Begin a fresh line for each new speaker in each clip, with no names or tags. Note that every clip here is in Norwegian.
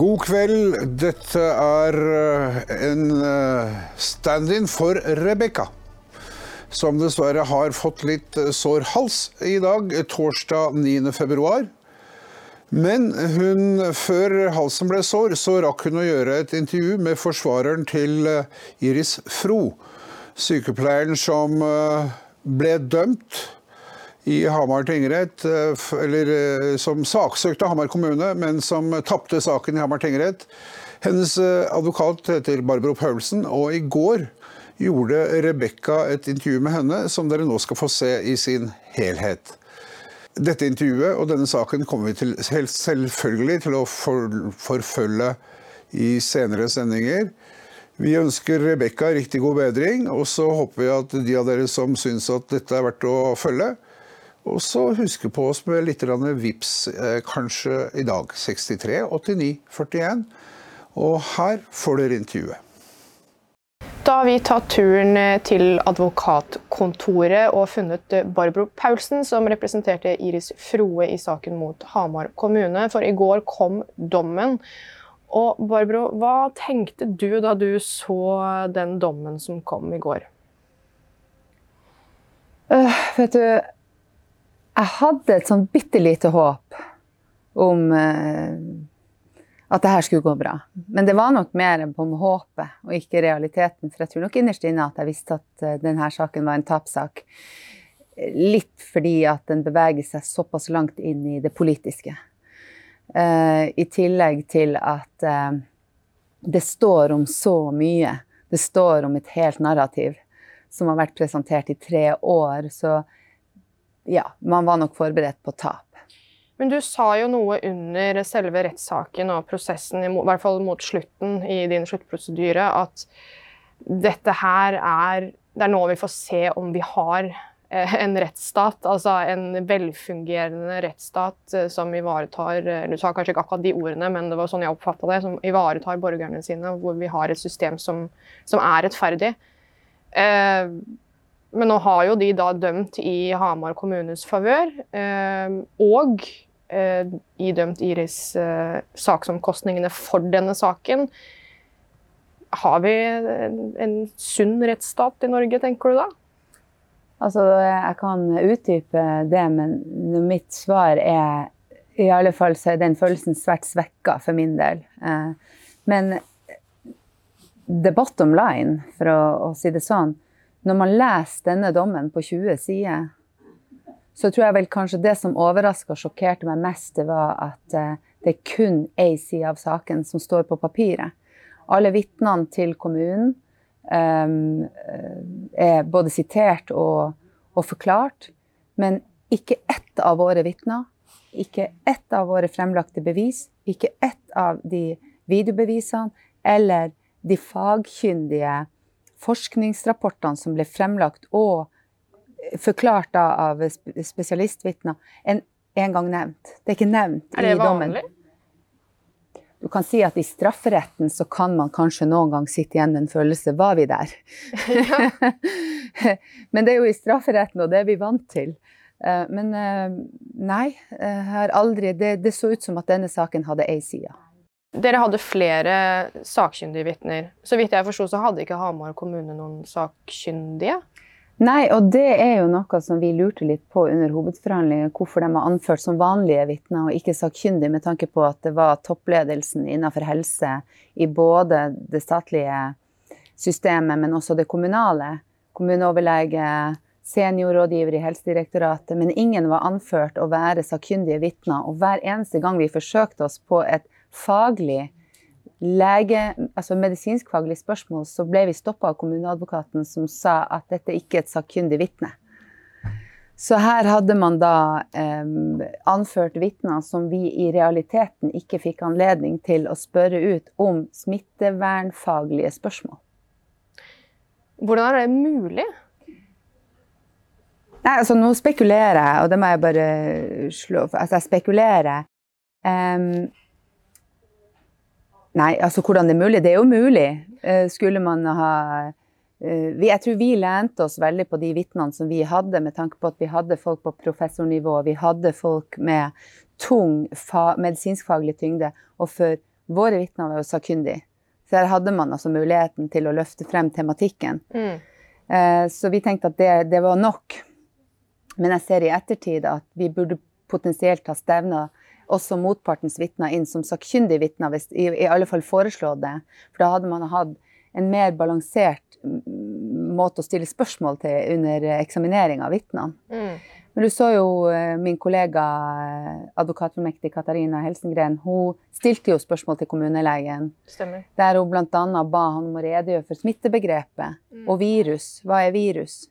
God kveld. Dette er eh, en eh, stand-in for Rebekka. Som dessverre har fått litt eh, sår hals i dag, torsdag 9. februar. Men hun, før halsen ble sår, så rakk hun å gjøre et intervju med forsvareren til Iris Fro. Sykepleieren som ble dømt i Hamar tingrett, eh, eller eh, som saksøkte Hamar kommune, men som tapte saken i Hamar tingrett. Hennes eh, advokat heter Barbro Paulsen, og i går gjorde Rebekka et intervju med henne som dere nå skal få se i sin helhet. Dette intervjuet og denne saken kommer vi til, selvfølgelig til å for, forfølge i senere sendinger. Vi ønsker Rebekka riktig god bedring, og så håper vi at de av dere som syns at dette er verdt å følge, og så huske på oss med litt VIPS eh, kanskje i dag. 63 89 41. Og her får dere intervjuet.
Da har vi tatt turen eh, til advokatkontoret og funnet eh, Barbro Paulsen, som representerte Iris Froe i saken mot Hamar kommune. For i går kom dommen. Og Barbro, hva tenkte du da du så den dommen som kom i går?
Uh, vet du jeg hadde et sånn bitte lite håp om uh, at det her skulle gå bra. Men det var nok mer på håpet og ikke realiteten. For jeg tror nok innerst inne at jeg visste at uh, denne saken var en tapssak. Litt fordi at den beveger seg såpass langt inn i det politiske. Uh, I tillegg til at det står om så mye. Det står om et helt narrativ som har vært presentert i tre år. Så ja, man var nok forberedt på tap.
Men du sa jo noe under selve rettssaken og prosessen, i hvert fall mot slutten i din sluttprosedyre, at dette her er Det er nå vi får se om vi har eh, en rettsstat, altså en velfungerende rettsstat eh, som ivaretar eh, Du sa kanskje ikke akkurat de ordene, men det var sånn jeg oppfatta det. Som ivaretar borgerne sine, hvor vi har et system som, som er rettferdig. Eh, men nå har jo de da dømt i Hamar kommunes favør, eh, og eh, idømt Iris eh, saksomkostningene for denne saken. Har vi en sunn rettsstat i Norge, tenker du da?
Altså, jeg kan utdype det, men mitt svar er i alle fall så er den følelsen svært svekka for min del. Men the bottom line, for å, å si det sånn, når man leser denne dommen på 20 sider, så tror jeg vel kanskje det som overraska og sjokkerte meg mest, det var at eh, det er kun én side av saken som står på papiret. Alle vitnene til kommunen um, er både sitert og, og, forklart, men ikke ett av våre vitner, ikke ett av våre fremlagte bevis, ikke ett av de videobevisene eller de fagkyndige forskningsrapportene som ble fremlagt og forklart av spesialistvitner, en, en gang nevnt. Det er ikke nevnt
er det i dommen. Vanlig?
Du kan si at i strafferetten så kan man kanskje noen gang sitte igjen med en følelse Var vi der? Men det er jo i strafferetten, og det er vi vant til. Eh, men eh, nei, eh, har aldri, det, det så ut som at denne saken hadde ei side.
Dere hadde flere sakkyndige vitner. Så vidt jeg forsto, så hadde ikke Hamar kommune noen sakkyndige?
Nei, og det er jo noe som vi lurte litt på under hovedforhandlingene. Hvorfor de var anført som vanlige vitner og ikke sakkyndige, med tanke på at det var toppledelsen innenfor helse i både det statlige systemet, men også det kommunale. Kommuneoverlege, seniorrådgiver i Helsedirektoratet. Men ingen var anført å være sakkyndige vitner. Og hver eneste gang vi forsøkte oss på et faglig lege, altså medisinskfaglig spørsmål, så ble vi stoppa av kommuneadvokaten som sa at dette ikke er et sakkyndig vitne. Så her hadde man da eh, anført vitner som vi i realiteten ikke fikk anledning til å spørre ut om smittevernfaglige spørsmål.
Hvordan er det mulig?
Nei, altså Nå spekulerer jeg, og det må jeg bare slå Altså, jeg spekulerer. Um, Nei, altså hvordan det er mulig? Det er jo mulig. Eh, skulle man ha eh, Jeg tror vi lente oss veldig på de vitnene som vi hadde, med tanke på at vi hadde folk på professornivå, vi hadde folk med tung medisinskfaglig tyngde. Og for våre vitner var jo sakkyndige. Så her hadde man altså muligheten til å løfte frem tematikken.
Mm.
Eh, så vi tenkte at det, det var nok. Men jeg ser i ettertid at vi burde potensielt ha stevna også motpartens vitner inn som sakkyndige vitner, hvis i, i alle fall foreslå det. For da hadde man hatt en mer balansert mm, måte å stille spørsmål til under eksaminering av vitnene.
Mm.
Men du så jo eh, min kollega advokatformektig advokatfullmektig Katarina Helsengren. Hun stilte jo spørsmål til kommunelegen,
Stemmer.
der hun bl.a. ba han om å redegjøre for smittebegrepet og virus. Hva er virus?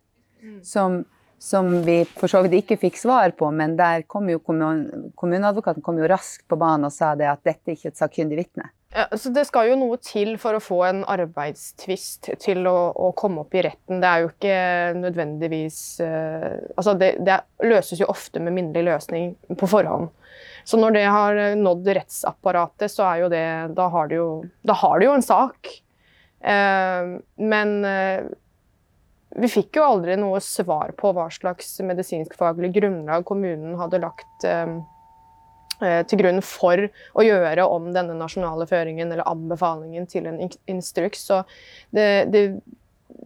Som, som vi for så vidt ikke fikk svar på, men der kom jo kommun, kommuneadvokaten kom jo raskt på banen og sa det at dette ikke er et sakkyndig vitne.
Ja, så Det skal jo noe til for å få en arbeidstvist til å, å komme opp i retten. Det er jo ikke nødvendigvis uh, Altså, det, det løses jo ofte med minnelig løsning på forhånd. Så når det har nådd rettsapparatet, så er jo det Da har det jo, jo en sak. Uh, men eh, vi fikk jo aldri noe svar på hva slags medisinskfaglig grunnlag kommunen hadde lagt eh, eh, til grunn for å gjøre om denne nasjonale føringen eller anbefalingen til en instruks. Så det, det,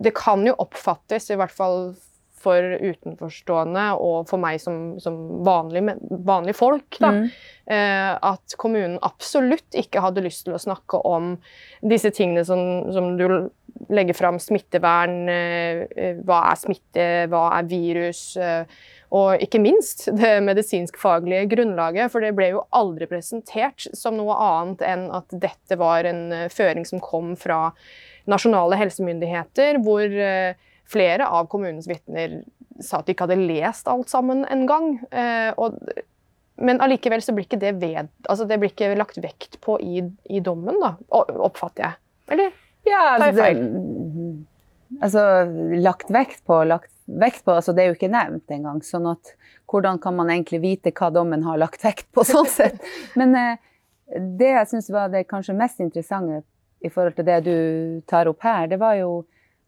det kan jo oppfattes, i hvert fall for utenforstående og for meg som, som vanlig, vanlig folk, da,
Mm.
eh, at kommunen absolutt ikke hadde lyst til å snakke om disse tingene som, som du legger fram, smittevern, eh, eh, hva er smitte, hva er virus, eh, og ikke minst det medisinskfaglige grunnlaget, for det ble jo aldri presentert som noe annet enn at dette var en føring som kom fra nasjonale helsemyndigheter, hvor flere av kommunens vitner sa at de ikke hadde lest alt sammen en gang. Eh, men allikevel så blir ikke det ved, altså det blir ikke lagt vekt på i, i dommen, da, oppfatter jeg. Eller?
Ja,
Tar jeg
altså,
feil?
altså lagt vekt på, lagt vekt på, altså det er jo ikke nevnt engang. Sånn at hvordan kan man egentlig vite hva dommen har lagt vekt på, sånn sett. Men eh, det jeg syns var det kanskje mest interessante i forhold til det du tar opp her, det var jo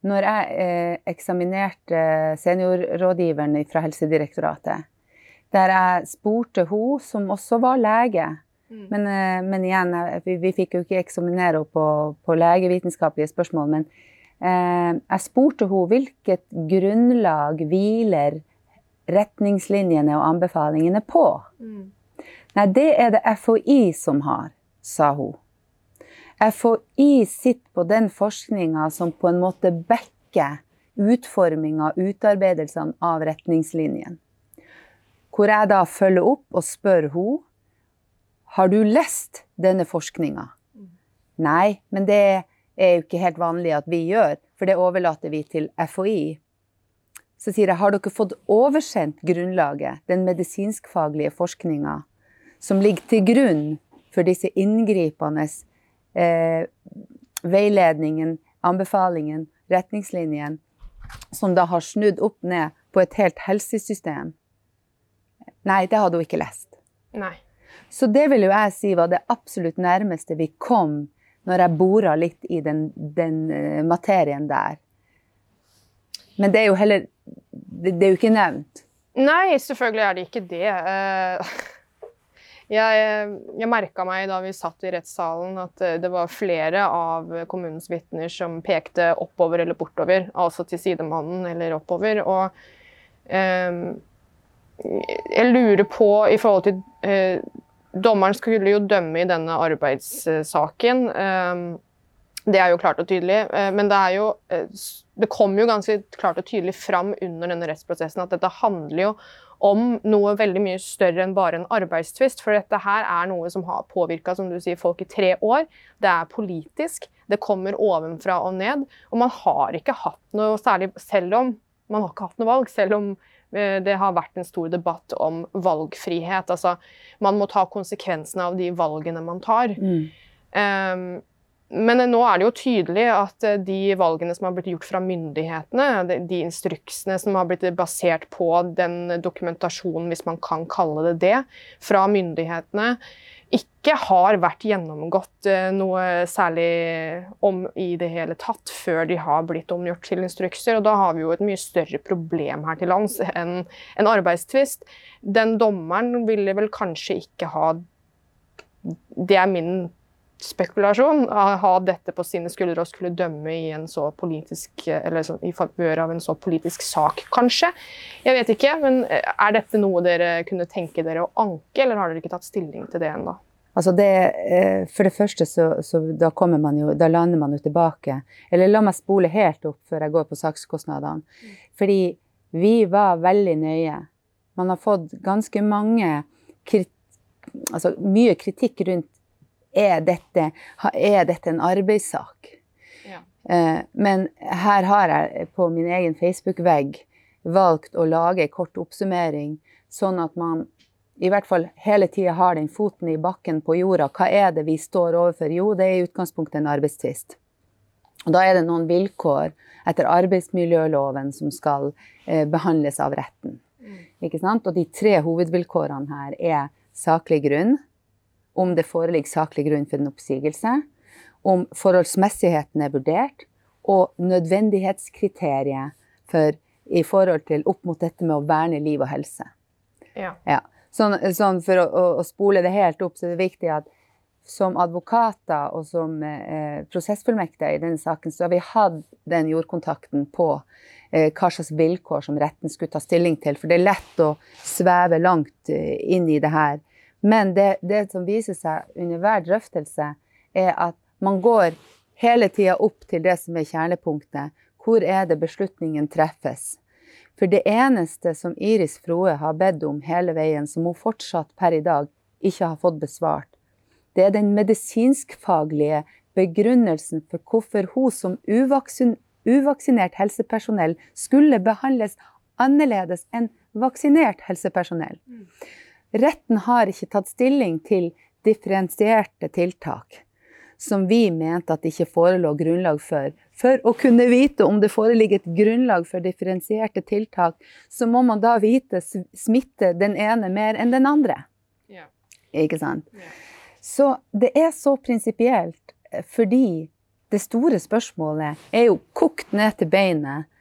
når jeg eh, eksaminerte seniorrådgiveren fra Helsedirektoratet, der jeg spurte hun som også var lege, men, eh, men igjen, eh, vi, vi fikk jo ikke eksaminere henne på, på legevitenskapelige spørsmål. Men eh, jeg spurte henne hvilket grunnlag hviler retningslinjene og anbefalingene på. Nei, det er det FHI som har, sa hun. FHI sitter på den forskninga som på en måte backer utforminga og utarbeidelsene av retningslinjene. Hvor jeg da følger opp og spør henne har du lest denne forskninga? Nei, men det er jo ikke helt vanlig at vi gjør, for det overlater vi til FHI. Så sier jeg, har dere fått oversendt grunnlaget, den medisinskfaglige forskninga, som ligger til grunn for disse inngripende eh, veiledningen, anbefalingen, retningslinjen, som da har snudd opp ned på et helt helsesystem? Nei, det hadde hun ikke lest.
Nei.
Så det vil jo jeg si var det absolutt nærmeste vi kom når jeg bora litt i den, den eh, materien der. Men det er jo heller Det, det er jo ikke nevnt.
Nei, selvfølgelig er det ikke det. Eh, Jeg, jeg merka meg da vi satt i rettssalen at eh, det var flere av kommunens vitner som pekte oppover eller bortover, altså til sidemannen eller oppover. Og jeg lurer på i forhold til Dommeren skulle jo dømme i denne arbeidssaken. Eh, det er jo klart og tydelig. eh, Men det jo eh, Det kom jo ganske klart og tydelig fram under denne rettsprosessen at dette handler jo om noe veldig mye større enn bare en arbeidstvist. For dette her er noe som har påvirka folk i tre år. Det er politisk. Det kommer ovenfra og ned. Og man har ikke hatt noe særlig Selv om man har ikke hatt noe valg, selv om det har vært en stor debatt om valgfrihet. Altså, man må ta konsekvensene av de valgene man tar. Um, men nå er det jo tydelig at eh, de valgene som har blitt gjort fra myndighetene, de, de instruksene som har blitt basert på den dokumentasjonen, hvis man kan kalle det det, fra myndighetene, ikke har vært gjennomgått eh, noe særlig om i det hele tatt før de har blitt omgjort til instrukser. Og da har vi jo et mye større problem her til lands enn en arbeidstvist. Den dommeren ville vel kanskje ikke ha Det er min spekulasjon ha dette på sine skuldre og skulle dømme i en så politisk, eller i favør av en så politisk sak, kanskje. Jeg vet ikke, men eh, er dette noe dere kunne tenke dere å anke, eller har dere ikke tatt stilling til det ennå?
Altså det, eh, for det første så, så da, man jo, da lander man jo tilbake. Eller la meg spole helt opp før jeg går på sakskostnadene. Fordi vi var veldig nøye. Man har fått ganske mange altså mye kritikk rundt er dette, er dette en arbeidssak? Ja. Eh, men her har jeg på min egen Facebook-vegg valgt å lage en kort oppsummering, sånn at man i hvert fall hele tida har den foten i bakken på jorda. Hva er det vi står overfor? Jo, det er i utgangspunktet en arbeidstvist. Da er det noen vilkår etter arbeidsmiljøloven som skal eh, behandles av retten. Ikke sant? Og de tre hovedvilkårene her er saklig grunn, om det foreligger saklig grunn for en oppsigelse, om forholdsmessigheten er vurdert, og nødvendighetskriteriet for, i forhold til opp mot dette med å verne liv og helse. Ja. ja. Sånn, sånn, for å, å, spole det helt opp, så er det viktig at som advokater og som eh, prosessfullmektige i denne saken, så har vi hatt den jordkontakten på eh, hva slags vilkår som retten skulle ta stilling til. For det er lett å sveve langt eh, inn i det her. Men det, det som viser seg under hver drøftelse, er at man går hele tida opp til det som er kjernepunktet. Hvor er det beslutningen treffes? For det eneste som Iris Froe har bedt om hele veien, som hun fortsatt per i dag ikke har fått besvart, det er den medisinskfaglige begrunnelsen for hvorfor hun som uvaksin uvaksinert helsepersonell skulle behandles annerledes enn vaksinert helsepersonell. Retten har ikke tatt stilling til differensierte tiltak som vi mente at det ikke forelå grunnlag for. For å kunne vite om det foreligger et grunnlag for differensierte tiltak, så må man da vite smitte den ene mer enn den andre. Ja. Ikke sant? Ja. Så det er så prinsipielt eh, fordi det store spørsmålet er jo kokt ned til beinet.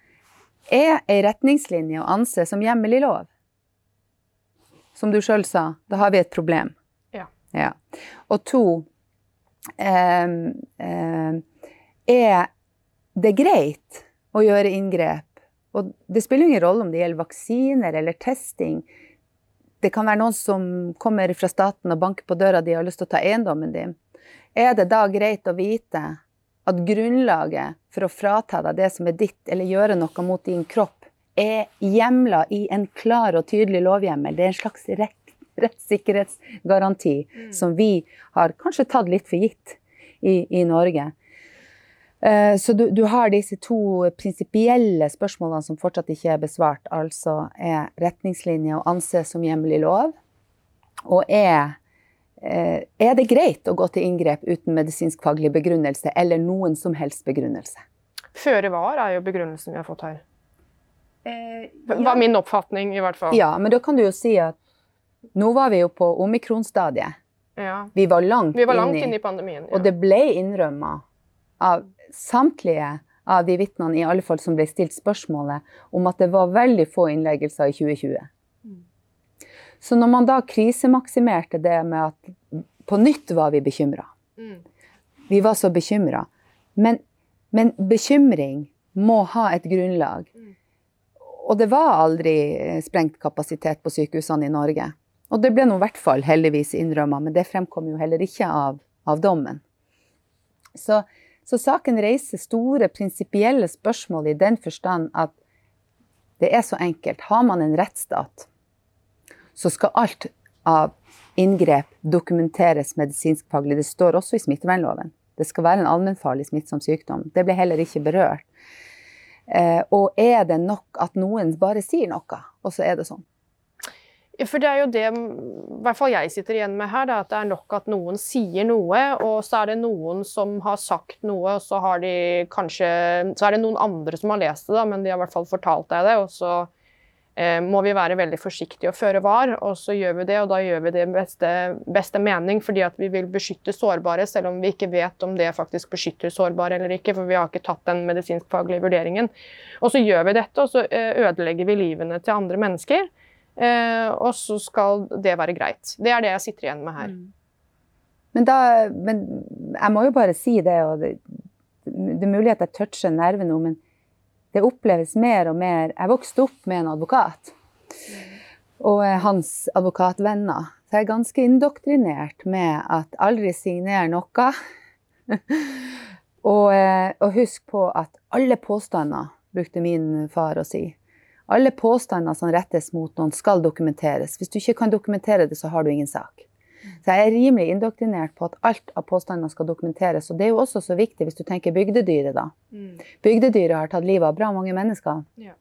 Er ei retningslinje å anse som hjemmel i lov? som du sjøl sa, da har vi et problem. Ja. ja. Og to eh, eh, Er det er greit å gjøre inngrep? Og det spiller ingen rolle om det gjelder vaksiner eller testing. Det kan være noen som kommer fra staten og banker på døra di og har lyst til å ta eiendommen din. Er det da greit å vite at grunnlaget for å frata deg det som er ditt, eller gjøre noe mot din kropp, er hjemla i en klar og tydelig lovhjemmel. Det er en slags rettssikkerhetsgaranti mm. som vi har kanskje tatt litt for gitt i, i Norge. Uh, så du, du, har disse to prinsipielle spørsmålene som fortsatt ikke er besvart. Altså er retningslinjer å anse som hjemmel i lov? Og er, uh, er det greit å gå til inngrep uten medisinskfaglig begrunnelse eller noen som helst begrunnelse?
Føre var er jo begrunnelsen vi har fått her. Eh, ja. Var min oppfatning, i hvert fall.
Ja, men da kan du jo si at nå var vi jo på omikronstadiet. Ja. Vi var langt,
vi var langt inn i pandemien.
Ja. Og det ble innrømma av samtlige av de vitnene i alle fall som ble stilt spørsmålet om at det var veldig få innleggelser i 2020. Mm. Så når man da krisemaksimerte det med at på nytt var vi bekymra mm. Vi var så bekymra. Men, men, bekymring må ha et grunnlag. Mm. Og det var aldri sprengt kapasitet på sykehusene i Norge. Og det ble nå i hvert fall heldigvis innrømma, men det fremkom jo heller ikke av, av dommen. Så, så, saken reiser store prinsipielle spørsmål i den forstand at det er så enkelt. Har man en rettsstat, så skal alt av inngrep dokumenteres medisinskfaglig. Det står også i smittevernloven. Det skal være en allmennfarlig smittsom sykdom. Det ble heller ikke berørt. Eh, og er det nok at noen bare sier noe, og så er det sånn?
For det er jo det hvert fall jeg sitter igjen med her, at det er nok at noen sier noe, og så er det noen som har sagt noe, og så har de kanskje Så er det noen andre som har lest det, da, men de har i hvert fall fortalt deg det, og så Eh, må vi være veldig forsiktige og føre var. Og så gjør vi det, og da gjør vi det i beste, beste, mening, fordi at vi vil beskytte sårbare, selv om vi ikke vet om det faktisk beskytter sårbare eller ikke, for vi har ikke tatt den medisinskfaglige vurderingen. Og så gjør vi dette, og så eh, ødelegger vi livene til andre mennesker. Eh, og så skal det være greit. Det er det jeg sitter igjen med her. Mm.
Men, da, men, jeg må jo bare si det, og det, det er mulig at jeg toucher nerven nå, men det oppleves mer og mer Jeg vokste opp med en advokat og hans advokatvenner. Så jeg er ganske indoktrinert med at aldri signer noe. og, eh, og husk på at alle påstander, brukte min far å si. Alle påstander som rettes mot noen, skal dokumenteres. Hvis du ikke kan dokumentere det, så har du ingen sak. Så jeg er rimelig indoktrinert på at alt av påstander skal dokumenteres. Og det er jo også så viktig hvis du tenker bygdedyret, da.
Mm.
Bygdedyret har tatt livet av bra mange mennesker.
Ja.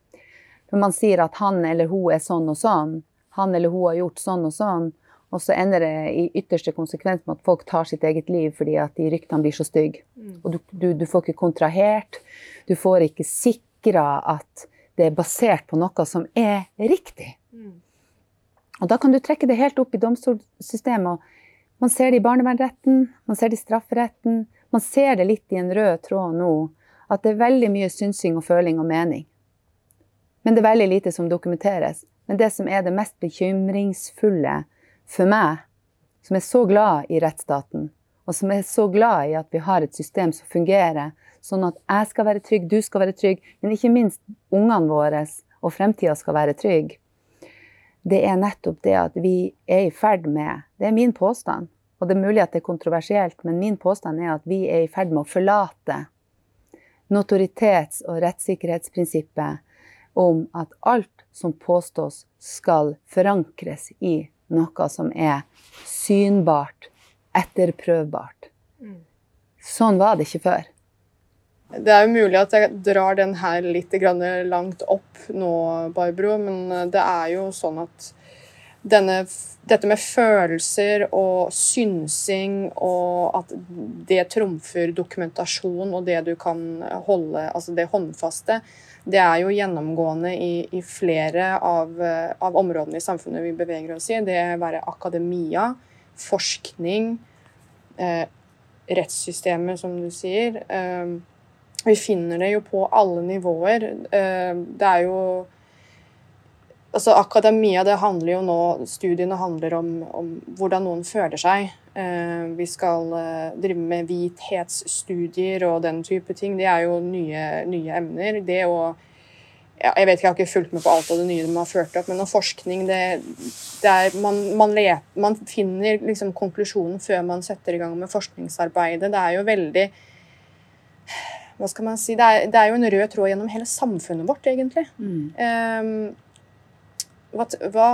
For man sier at han eller hun er sånn og sånn. Han eller hun har gjort sånn og sånn. Og så ender det i ytterste konsekvens med at folk tar sitt eget liv fordi at de ryktene blir så stygge.
Mm.
Og du, du, du får ikke kontrahert. Du får ikke sikra at det er basert på noe som er riktig.
Mm.
Og da kan du trekke det helt opp i domstolssystemet. Man ser det i barnevernsretten, man ser det i strafferetten. Man ser det litt i en rød tråd nå, at det er veldig mye synsing og føling og mening. Men det er veldig lite som dokumenteres. Men det som er det mest bekymringsfulle for meg, som er så glad i rettsstaten, og som er så glad i at vi har et system som fungerer, sånn at jeg skal være trygg, du skal være trygg, men ikke minst ungene våre og fremtida skal være trygg, det er nettopp det at vi er i ferd med Det er min påstand, og det er mulig at det er kontroversielt, men min påstand er at vi er i ferd med å forlate notoritets- og rettssikkerhetsprinsippet om at alt som påstås, skal forankres i noe som er synbart, etterprøvbart.
Mm.
Sånn var det ikke før.
Det er jo mulig at jeg drar den her litt grann langt opp nå, Barbro, men det er jo sånn at denne, dette med følelser og synsing, og at det trumfer dokumentasjon og det du kan holde, altså det håndfaste, det er jo gjennomgående i, i flere av, av, områdene i samfunnet vi beveger oss i. Det være akademia, forskning, eh, rettssystemet, som du sier. Eh, vi finner det jo på alle nivåer. Eh, det er jo Altså, akademia, det handler jo nå Studiene handler om, om hvordan noen føler seg. Eh, vi skal eh, drive med hvithetsstudier og den type ting. Det er jo nye, nye emner. Det å ja, Jeg vet ikke, jeg har ikke fulgt med på alt av det nye de har ført opp, men noe forskning det, det er, man, man, let, man, finner liksom konklusjonen før man setter i gang med forskningsarbeidet. Det er jo veldig Hva skal man si? Det er, det er jo en rød tråd gjennom hele samfunnet vårt, egentlig.
Mm.
Um, hva, hva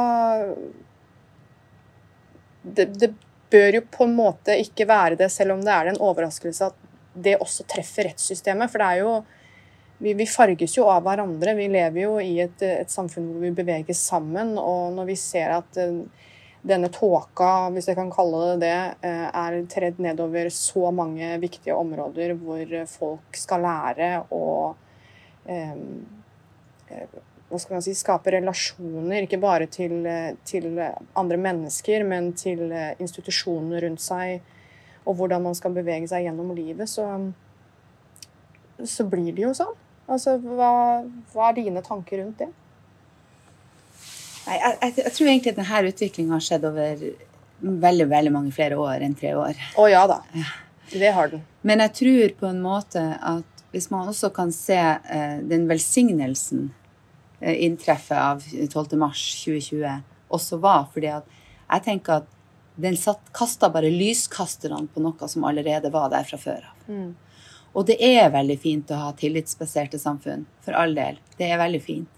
det, det, bør jo på en måte ikke være det, selv om det er en overraskelse at det også treffer rettssystemet. For det er jo vi, vi farges jo av hverandre. Vi lever jo i et, et, samfunn hvor vi beveges sammen. Og når vi ser at uh, denne tåka, hvis jeg kan kalle det det, uh, er tredd nedover så mange viktige områder hvor folk skal lære og um, hva skal man si, skape relasjoner, ikke bare til, til, andre mennesker, men til institusjoner rundt seg, og hvordan man skal bevege seg gjennom livet, så, så blir det jo sånn. Altså, hva, hva, er dine tanker rundt det?
Nei, jeg, jeg, jeg tror egentlig at denne utviklinga har skjedd over veldig veldig mange flere år enn tre år.
Å ja da. Det har den.
Men jeg tror på en måte at hvis man også kan se eh, den velsignelsen inntreffet av 12.3.2020 også var. fordi at jeg tenker at den kasta bare lyskasterne på noe som allerede var der fra før av.
Mm.
Og det er veldig fint å ha tillitsbaserte samfunn, for all del. Det er veldig fint.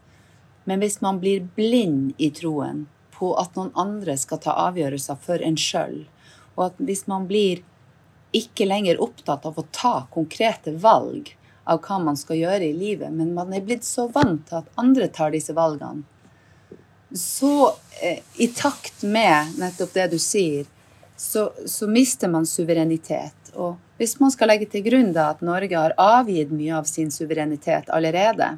Men hvis man blir blind i troen på at noen andre skal ta avgjørelser for en sjøl, og at hvis man blir ikke lenger opptatt av å ta konkrete valg, av hva man skal gjøre i livet, men man er blitt så vant til at andre tar disse valgene. Så eh, i takt med nettopp det du sier, så, så, mister man suverenitet. Og hvis man skal legge til grunn da at Norge har avgitt mye av sin suverenitet allerede,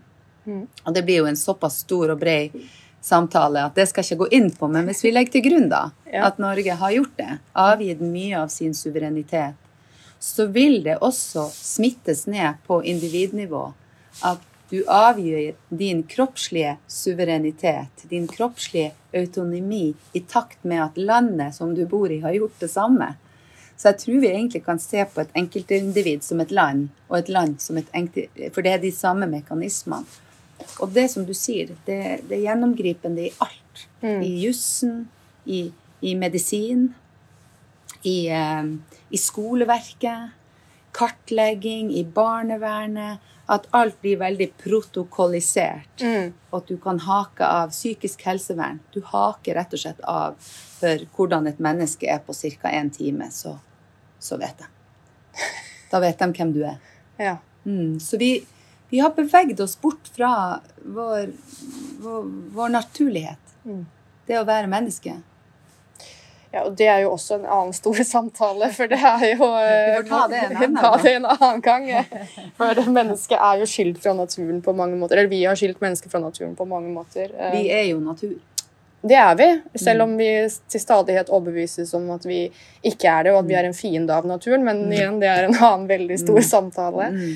mm.
og det blir jo en såpass stor og bred samtale at det skal jeg ikke gå inn på, men hvis vi legger til grunn da
ja.
at Norge har gjort det, avgitt mye av sin suverenitet, så vil det også smittes ned på individnivå. At du avgir din kroppslige suverenitet, din kroppslige autonomi, i takt med at landet som du bor i, har gjort det samme. Så jeg tror vi egentlig kan se på et enkeltindivid som et land, og et land som et enkelt For det er de samme mekanismene. Og det som du sier, det, det er gjennomgripende i alt. I jussen, i, i medisin, i, eh, i skoleverket, kartlegging, i barnevernet. At alt blir veldig protokollisert. Og at du kan hake av psykisk helsevern. Du haker rett og slett av for hvordan et menneske er på ca. én time, så, så vet de. Da vet de hvem du er.
Ja.
Mm, så vi, vi har beveget oss bort fra vår, vår, vår naturlighet.
Mm.
Det å være menneske.
Ja, og Det er jo også en annen stor samtale, for det er jo
Vi får ta det en annen
ta det en annen gang. For mennesket er jo skilt fra naturen på mange måter. Eller vi har skilt mennesket fra naturen på mange måter. Eh,
Vi er jo natur.
Det er vi,
Mm.
selv om vi til stadighet overbevises om at vi ikke er det, og at vi er en fiende av naturen. Men igjen, det er en annen veldig stor samtale.
Mm.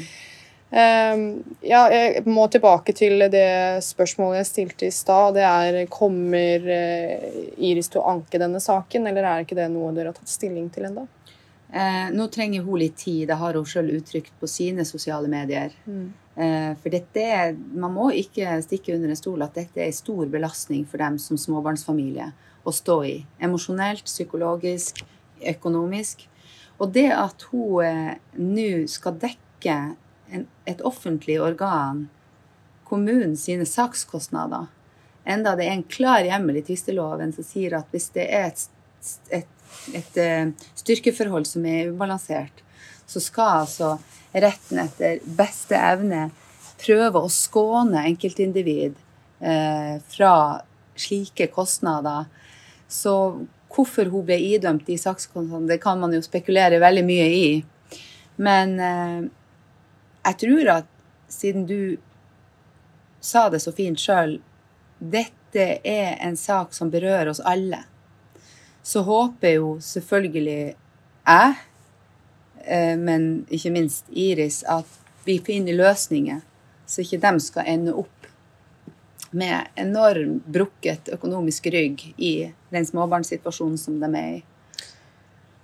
Um, ja, jeg må tilbake til det spørsmålet jeg stilte i stad. Det er kommer eh, Iris til å anke denne saken, eller er ikke det noe dere har tatt stilling til ennå?
Eh, nå trenger hun litt tid, det har hun sjøl uttrykt på sine sosiale medier. Eh, for dette er, man må ikke stikke under en stol at dette er en stor belastning for dem som småbarnsfamilie å stå i. Emosjonelt, psykologisk, økonomisk. Og det at hun eh, nå skal dekke en, et offentlig organ, kommunen sine sakskostnader, enda det er en klar hjemmel i tvisteloven som sier at hvis det er et, et, et eh, styrkeforhold som er ubalansert, så skal altså retten etter beste evne prøve å skåne enkeltindivid eh, fra slike kostnader. Så hvorfor hun ble idømt de sakskostnadene, det kan man jo spekulere veldig mye i. Men eh, jeg tror at siden du sa det så fint sjøl, dette er en sak som berører oss alle, så håper jo selvfølgelig jeg, eh, men ikke minst Iris, at vi finner løsninger, så ikke de skal ende opp med enorm brukket økonomisk rygg i den småbarnssituasjonen som de er i.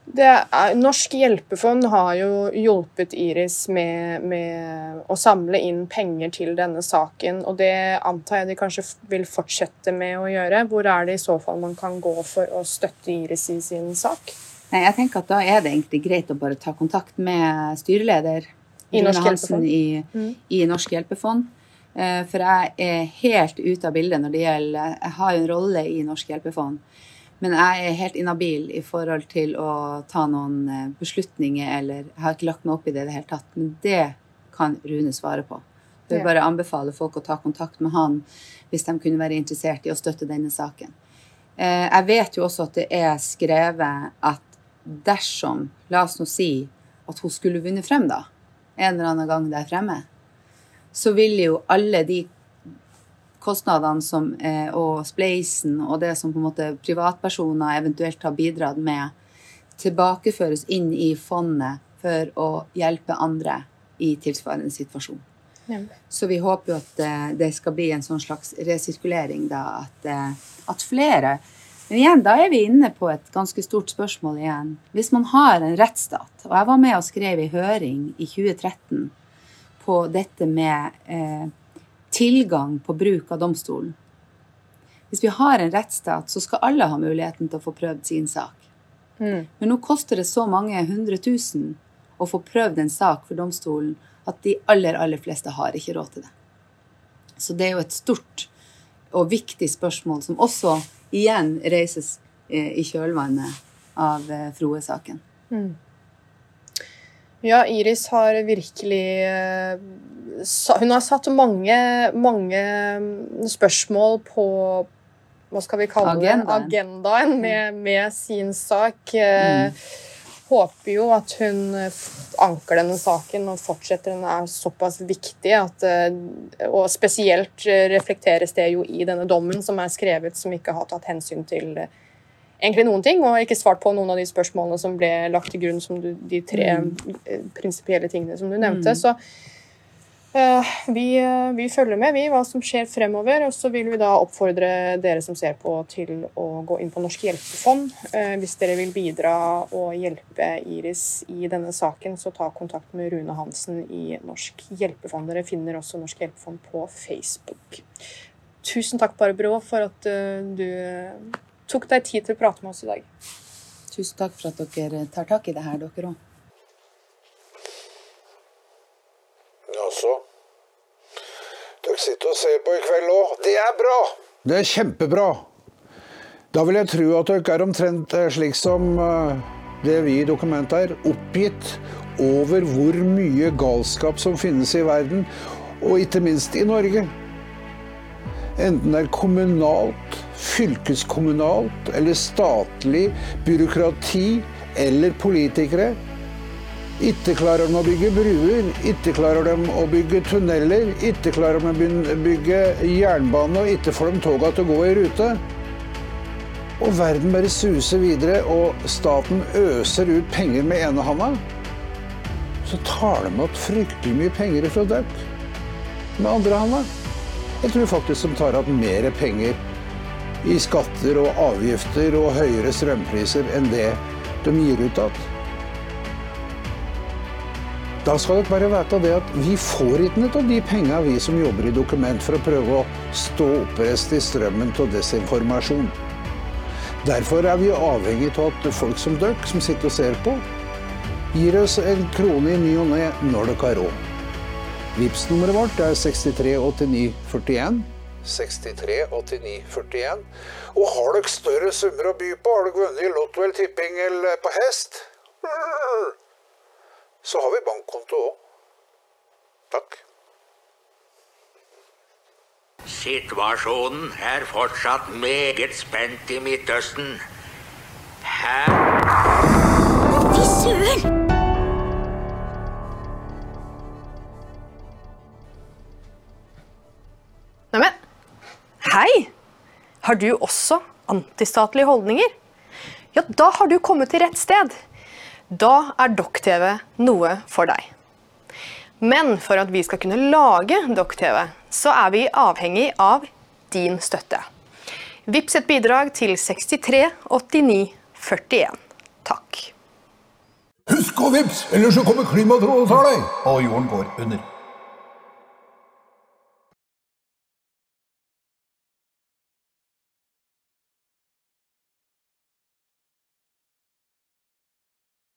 Det er, Norsk hjelpefond har jo hjulpet Iris med, med å samle inn penger til denne saken, og det antar jeg de kanskje vil fortsette med å gjøre. Hvor er det i så fall man kan gå for å støtte Iris i sin sak?
Nei, jeg tenker at Da er det egentlig greit å bare ta kontakt med styreleder
I Norsk
Hansen
Hjelpefond?
i, i Norsk Hjelpefond. Eh, For jeg er helt ute av bildet når det gjelder Jeg har jo en rolle i Norsk Hjelpefond, men jeg er helt inhabil i forhold til å ta noen eh, beslutninger, eller Jeg har ikke lagt meg opp i det i det hele tatt, men det kan Rune svare på. Jeg vil bare anbefale folk å ta kontakt med han hvis de kunne være interessert i å støtte denne saken. Eh, Jeg vet jo også at det er skrevet at dersom, la oss nå si, at hun skulle vunnet frem da, en eller annen gang der fremme, så ville jo alle de kostnadene som, eh, og spleisen og det som på en måte privatpersoner eventuelt har bidratt med, tilbakeføres inn i fondet for å hjelpe andre i tilsvarende situasjon. Så vi håper jo at eh, det skal bli en sånn slags resirkulering, da, at, eh, at flere Men igjen, da er vi inne på et ganske stort spørsmål igjen. Hvis man har en rettsstat, og jeg var med og skrev i høring i 2013 på dette med eh, tilgang på bruk av domstolen. Hvis vi har en rettsstat, så skal alle ha muligheten til å få prøvd sin sak. Men nå koster det så mange hundre tusen å få prøvd en sak for domstolen at de aller, aller fleste har ikke råd til det. Så det er jo et stort og viktig spørsmål som også igjen reises eh, i kjølvannet av eh, Froe-saken.
Ja, Iris har virkelig eh, Hun har satt mange, mange mm, spørsmål på hva skal vi kalle det?
Agendaen.
Agendaen med, med sin sak. Mm. Håper jo at hun eh, anker denne saken og fortsetter. Den er såpass viktig at eh, Og spesielt eh, reflekteres det jo i denne dommen som er skrevet, som ikke har tatt hensyn til eh, egentlig noen ting, og ikke svart på noen av de spørsmålene som ble lagt til grunn som du, de tre mm. prinsipielle tingene som du nevnte. Så uh, vi, eh, vi følger med vi, hva som skjer fremover, og så vil vi da oppfordre dere som ser på til å gå inn på Norsk hjelpefond. Uh, hvis dere vil bidra og hjelpe Iris i denne saken, så ta kontakt med Rune Hansen i Norsk hjelpefond. Dere finner også Norsk hjelpefond på Facebook. Tusen takk, Barbro, for at du tok deg tid til å prate med oss i dag.
Tusen takk for at dere tar tak i det her, dere òg.
Jaså? Dere sitter og ser på i kveld òg. Det er bra! Det er kjempebra. Da vil jeg tro at dere er omtrent eh, slik som eh, det vi i Dokumentet er, oppgitt over hvor mye galskap som finnes i verden, og ikke minst i Norge. Enten det er kommunalt, fylkeskommunalt eller statlig byråkrati eller politikere ikke klarer de å bygge bruer, ikke klarer de å bygge tunneler, ikke klarer de å bygge jernbane, og ikke får de toga til å gå i rute. Og verden bare suser videre, og staten øser ut penger med ene handa. Så tar de igjen fryktelig mye penger fra dere med andre handa. Jeg tror faktisk de tar igjen mer penger i skatter og avgifter og høyere strømpriser enn det de gir ut igjen. Da skal dere bare vite det at vi får ikke av de pengene vi som jobber i Dokument for å prøve å stå oppreist i strømmen av desinformasjon. Derfor er vi avhengig av at folk som dere, som sitter og ser på, gir oss en krone i ny og ne når dere har råd. vips nummeret vårt er 638941. 638941. Og har dere større summer å by på, har dere vunnet i Lotto eller tipping eller på hest? så har vi bankkonto òg. Takk.
Situasjonen er fortsatt meget spent i Midtøsten. Her
Fy søren!
Har du også antistatlige holdninger? Ja, da har du kommet til rett sted. Da er Dokk-TV noe for deg. Men for at vi skal kunne lage Dokk-TV, så er vi avhengig av din støtte. Vips et bidrag til 63 89 41. Takk.
Husk å vips, ellers så kommer klimatrollet og tar deg!
Og jorden går under.